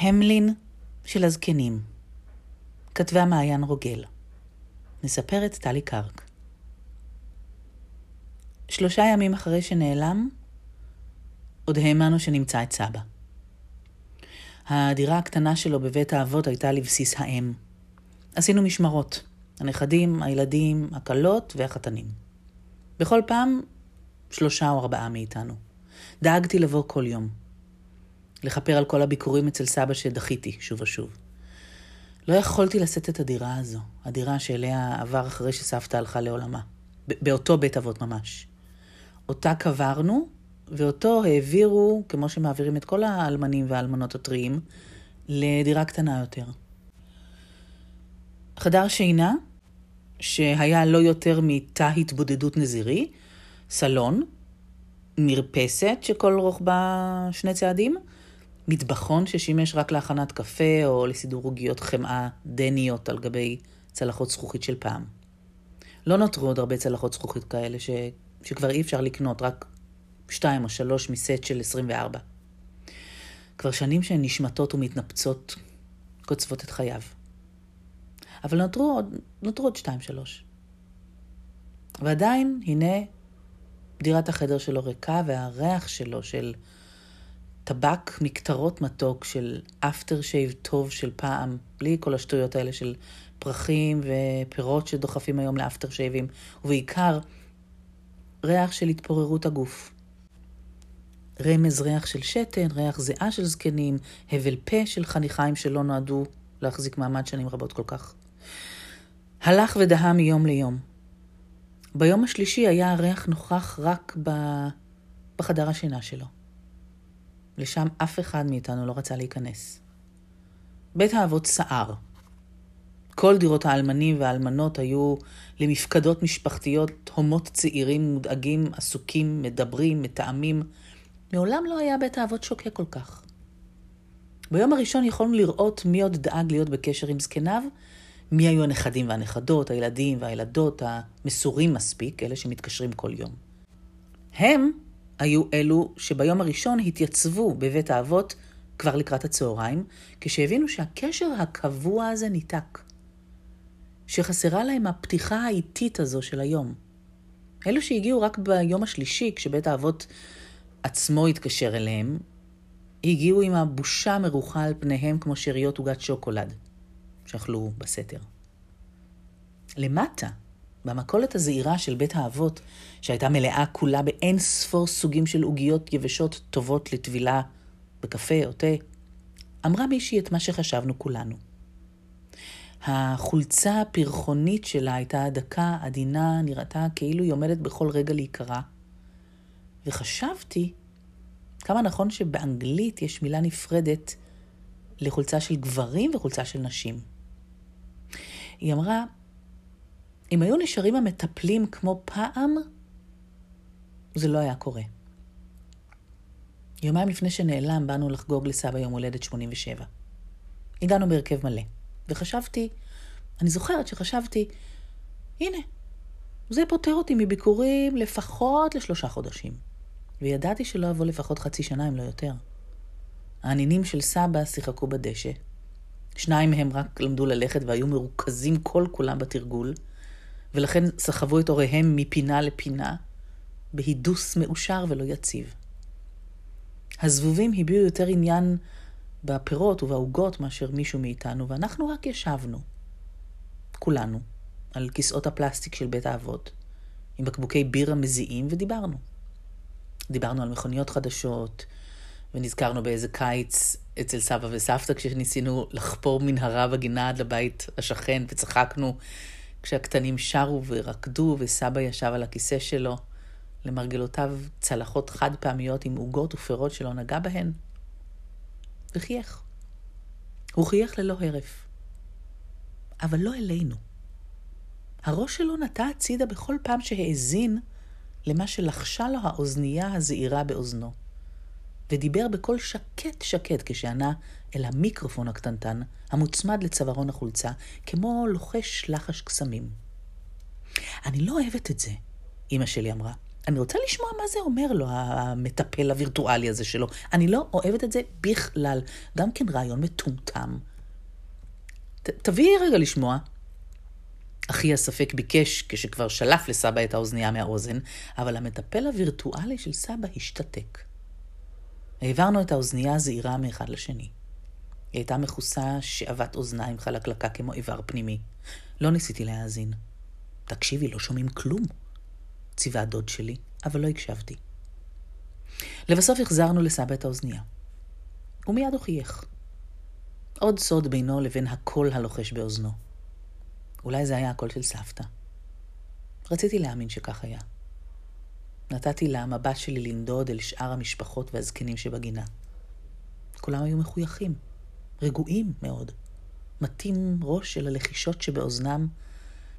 המלין של הזקנים. כתבה מעיין רוגל. מספרת טלי קרק. שלושה ימים אחרי שנעלם, עוד האמנו שנמצא את סבא. הדירה הקטנה שלו בבית האבות הייתה לבסיס האם. עשינו משמרות, הנכדים, הילדים, הכלות והחתנים. בכל פעם, שלושה או ארבעה מאיתנו. דאגתי לבוא כל יום. לכפר על כל הביקורים אצל סבא שדחיתי שוב ושוב. לא יכולתי לשאת את הדירה הזו, הדירה שאליה עבר אחרי שסבתא הלכה לעולמה. באותו בית אבות ממש. אותה קברנו, ואותו העבירו, כמו שמעבירים את כל האלמנים והאלמנות הטריים, לדירה קטנה יותר. חדר שינה, שהיה לא יותר מתא התבודדות נזירי, סלון, מרפסת שכל רוחבה שני צעדים, מטבחון ששימש רק להכנת קפה או לסידור עוגיות חמאה דניות על גבי צלחות זכוכית של פעם. לא נותרו עוד הרבה צלחות זכוכית כאלה ש... שכבר אי אפשר לקנות, רק שתיים או שלוש מסט של 24. כבר שנים שהן נשמטות ומתנפצות, קוצבות את חייו. אבל נותרו עוד, נותרו עוד שתיים שלוש. ועדיין, הנה, דירת החדר שלו ריקה, והריח שלו של טבק מקטרות מתוק, של אפטר שייב טוב של פעם, בלי כל השטויות האלה של פרחים ופירות שדוחפים היום לאפטר שייבים, ובעיקר ריח של התפוררות הגוף. רמז ריח של שתן, ריח זיעה של זקנים, הבל פה של חניכיים שלא נועדו להחזיק מעמד שנים רבות כל כך. הלך ודהה מיום ליום. ביום השלישי היה הריח נוכח רק ב... בחדר השינה שלו. לשם אף אחד מאיתנו לא רצה להיכנס. בית האבות סער. כל דירות האלמנים והאלמנות היו למפקדות משפחתיות, הומות צעירים, מודאגים, עסוקים, מדברים, מתאמים. מעולם לא היה בית האבות שוקק כל כך. ביום הראשון יכולנו לראות מי עוד דאג להיות בקשר עם זקניו, מי היו הנכדים והנכדות, הילדים והילדות המסורים מספיק, אלה שמתקשרים כל יום. הם היו אלו שביום הראשון התייצבו בבית האבות כבר לקראת הצהריים, כשהבינו שהקשר הקבוע הזה ניתק. שחסרה להם הפתיחה האיטית הזו של היום. אלו שהגיעו רק ביום השלישי, כשבית האבות עצמו התקשר אליהם, הגיעו עם הבושה מרוחה על פניהם כמו שאריות עוגת שוקולד. שאכלו בסתר. למטה, במכולת הזעירה של בית האבות, שהייתה מלאה כולה באין ספור סוגים של עוגיות יבשות טובות לטבילה בקפה או תה, אמרה מישהי את מה שחשבנו כולנו. החולצה הפרחונית שלה הייתה דקה, עדינה, נראתה כאילו היא עומדת בכל רגע להיקרע. וחשבתי כמה נכון שבאנגלית יש מילה נפרדת לחולצה של גברים וחולצה של נשים. היא אמרה, אם היו נשארים המטפלים כמו פעם, זה לא היה קורה. יומיים לפני שנעלם, באנו לחגוג לסבא יום הולדת 87. הגענו בהרכב מלא, וחשבתי, אני זוכרת שחשבתי, הנה, זה פוטר אותי מביקורים לפחות לשלושה חודשים. וידעתי שלא אבוא לפחות חצי שנה, אם לא יותר. הנינים של סבא שיחקו בדשא, שניים מהם רק למדו ללכת והיו מרוכזים כל כולם בתרגול, ולכן סחבו את הוריהם מפינה לפינה, בהידוס מאושר ולא יציב. הזבובים הביעו יותר עניין בפירות ובעוגות מאשר מישהו מאיתנו, ואנחנו רק ישבנו, כולנו, על כיסאות הפלסטיק של בית האבות, עם בקבוקי בירה מזיעים, ודיברנו. דיברנו על מכוניות חדשות, ונזכרנו באיזה קיץ אצל סבא וסבתא כשניסינו לחפור מנהרה בגינה עד לבית השכן, וצחקנו כשהקטנים שרו ורקדו, וסבא ישב על הכיסא שלו, למרגלותיו צלחות חד פעמיות עם עוגות ופירות שלא נגע בהן, וחייך. הוא חייך ללא הרף. אבל לא אלינו. הראש שלו נטה הצידה בכל פעם שהאזין למה שלחשה לו האוזנייה הזעירה באוזנו. ודיבר בקול שקט שקט כשענה אל המיקרופון הקטנטן המוצמד לצווארון החולצה, כמו לוחש לחש קסמים. אני לא אוהבת את זה, אמא שלי אמרה. אני רוצה לשמוע מה זה אומר לו, המטפל הווירטואלי הזה שלו. אני לא אוהבת את זה בכלל. גם כן רעיון מטומטם. תביאי רגע לשמוע. אחי הספק ביקש כשכבר שלף לסבא את האוזנייה מהאוזן, אבל המטפל הווירטואלי של סבא השתתק. העברנו את האוזנייה הזעירה מאחד לשני. היא הייתה מכוסה שאבת אוזניים חלקלקה כמו איבר פנימי. לא ניסיתי להאזין. תקשיבי, לא שומעים כלום. ציווה הדוד שלי, אבל לא הקשבתי. לבסוף החזרנו לסבא את האוזנייה. הוא מיד הוכיח. עוד סוד בינו לבין הקול הלוחש באוזנו. אולי זה היה הקול של סבתא. רציתי להאמין שכך היה. נתתי למבט שלי לנדוד אל שאר המשפחות והזקנים שבגינה. כולם היו מחויכים, רגועים מאוד, מטים ראש אל הלחישות שבאוזנם,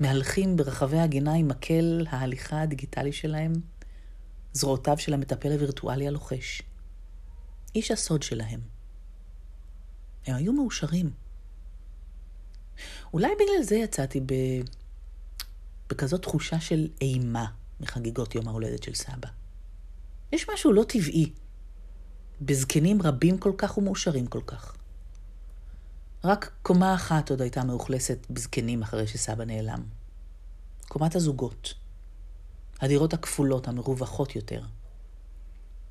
מהלכים ברחבי הגינה עם מקל ההליכה הדיגיטלי שלהם, זרועותיו של המטפל הווירטואלי הלוחש. איש הסוד שלהם. הם היו מאושרים. אולי בגלל זה יצאתי ב... בכזאת תחושה של אימה מחגיגות יום ההולדת של סבא. יש משהו לא טבעי בזקנים רבים כל כך ומאושרים כל כך. רק קומה אחת עוד הייתה מאוכלסת בזקנים אחרי שסבא נעלם. קומת הזוגות. הדירות הכפולות, המרווחות יותר.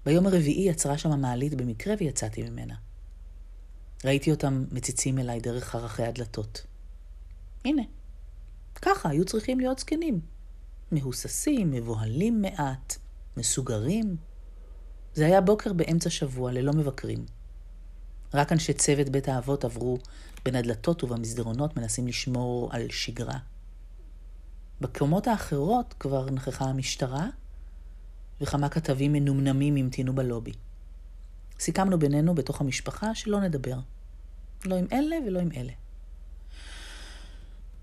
ביום הרביעי יצרה שם המעלית במקרה ויצאתי ממנה. ראיתי אותם מציצים אליי דרך חרכי הדלתות. הנה, ככה היו צריכים להיות זקנים. מהוססים, מבוהלים מעט, מסוגרים. זה היה בוקר באמצע שבוע, ללא מבקרים. רק אנשי צוות בית האבות עברו בין הדלתות ובמסדרונות מנסים לשמור על שגרה. בקומות האחרות כבר נכחה המשטרה, וכמה כתבים מנומנמים המתינו בלובי. סיכמנו בינינו בתוך המשפחה שלא נדבר. לא עם אלה ולא עם אלה.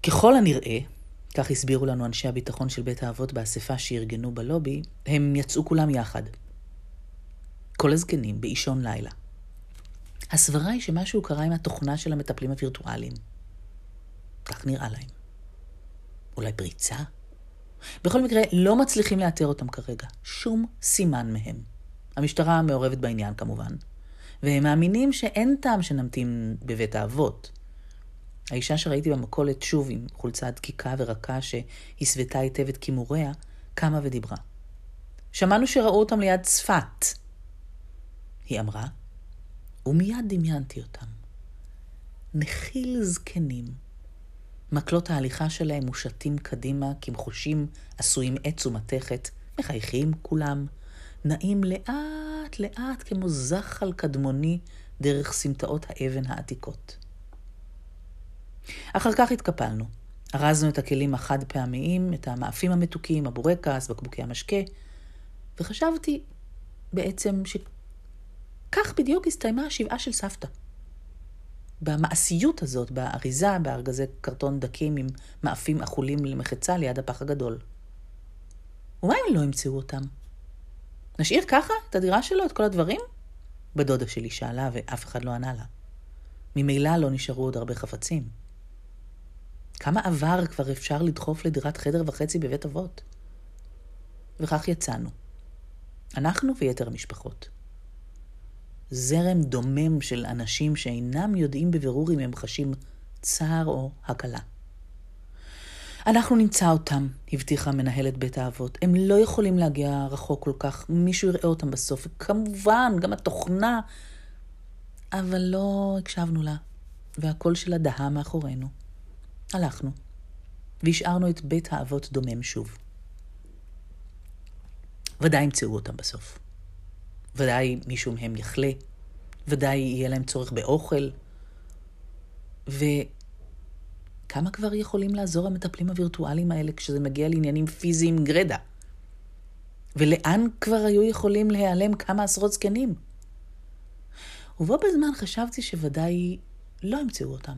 ככל הנראה, כך הסבירו לנו אנשי הביטחון של בית האבות באספה שארגנו בלובי, הם יצאו כולם יחד. כל הזקנים, באישון לילה. הסברה היא שמשהו קרה עם התוכנה של המטפלים הווירטואליים. כך נראה להם. אולי פריצה? בכל מקרה, לא מצליחים לאתר אותם כרגע. שום סימן מהם. המשטרה מעורבת בעניין כמובן, והם מאמינים שאין טעם שנמתין בבית האבות. האישה שראיתי במכולת, שוב עם חולצה דקיקה ורכה שהסוותה היטב את כימוריה, קמה ודיברה. שמענו שראו אותם ליד צפת. היא אמרה, ומיד דמיינתי אותם. נחיל זקנים. מקלות ההליכה שלהם מושטים קדימה כמחושים עשויים עץ ומתכת, מחייכים כולם, נעים לאט לאט כמו זחל קדמוני דרך סמטאות האבן העתיקות. אחר כך התקפלנו. ארזנו את הכלים החד פעמיים, את המאפים המתוקים, הבורקס, בקבוקי המשקה, וחשבתי בעצם שכך בדיוק הסתיימה השבעה של סבתא. במעשיות הזאת, באריזה, בארגזי קרטון דקים עם מאפים אכולים למחצה ליד הפח הגדול. ומה אם לא ימצאו אותם? נשאיר ככה את הדירה שלו, את כל הדברים? בדודה שלי שאלה ואף אחד לא ענה לה. ממילא לא נשארו עוד הרבה חפצים. כמה עבר כבר אפשר לדחוף לדירת חדר וחצי בבית אבות? וכך יצאנו. אנחנו ויתר המשפחות. זרם דומם של אנשים שאינם יודעים בבירור אם הם חשים צער או הקלה. אנחנו נמצא אותם, הבטיחה מנהלת בית האבות. הם לא יכולים להגיע רחוק כל כך, מישהו יראה אותם בסוף. וכמובן, גם התוכנה. אבל לא הקשבנו לה, והקול שלה דהה מאחורינו. הלכנו, והשארנו את בית האבות דומם שוב. ודאי ימצאו אותם בסוף. ודאי מישהו מהם יחלה, ודאי יהיה להם צורך באוכל. וכמה כבר יכולים לעזור המטפלים הווירטואליים האלה כשזה מגיע לעניינים פיזיים גרדה? ולאן כבר היו יכולים להיעלם כמה עשרות זקנים? ובו בזמן חשבתי שוודאי לא ימצאו אותם.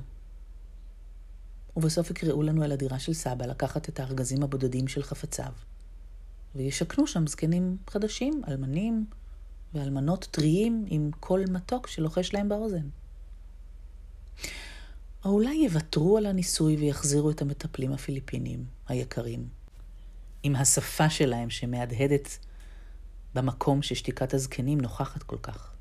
ובסוף יקראו לנו אל הדירה של סבא לקחת את הארגזים הבודדים של חפציו. וישכנו שם זקנים חדשים, אלמנים ואלמנות טריים עם קול מתוק שלוחש להם באוזן. או אולי יוותרו על הניסוי ויחזירו את המטפלים הפיליפינים היקרים, עם השפה שלהם שמהדהדת במקום ששתיקת הזקנים נוכחת כל כך.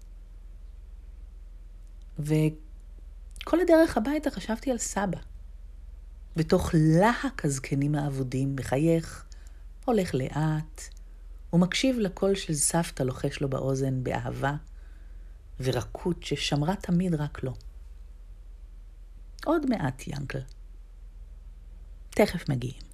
וכל הדרך הביתה חשבתי על סבא. בתוך להק הזקנים האבודים, מחייך, הולך לאט, ומקשיב לקול של סבתא לוחש לו באוזן באהבה ורקות ששמרה תמיד רק לו. עוד מעט, ינקל. תכף מגיעים.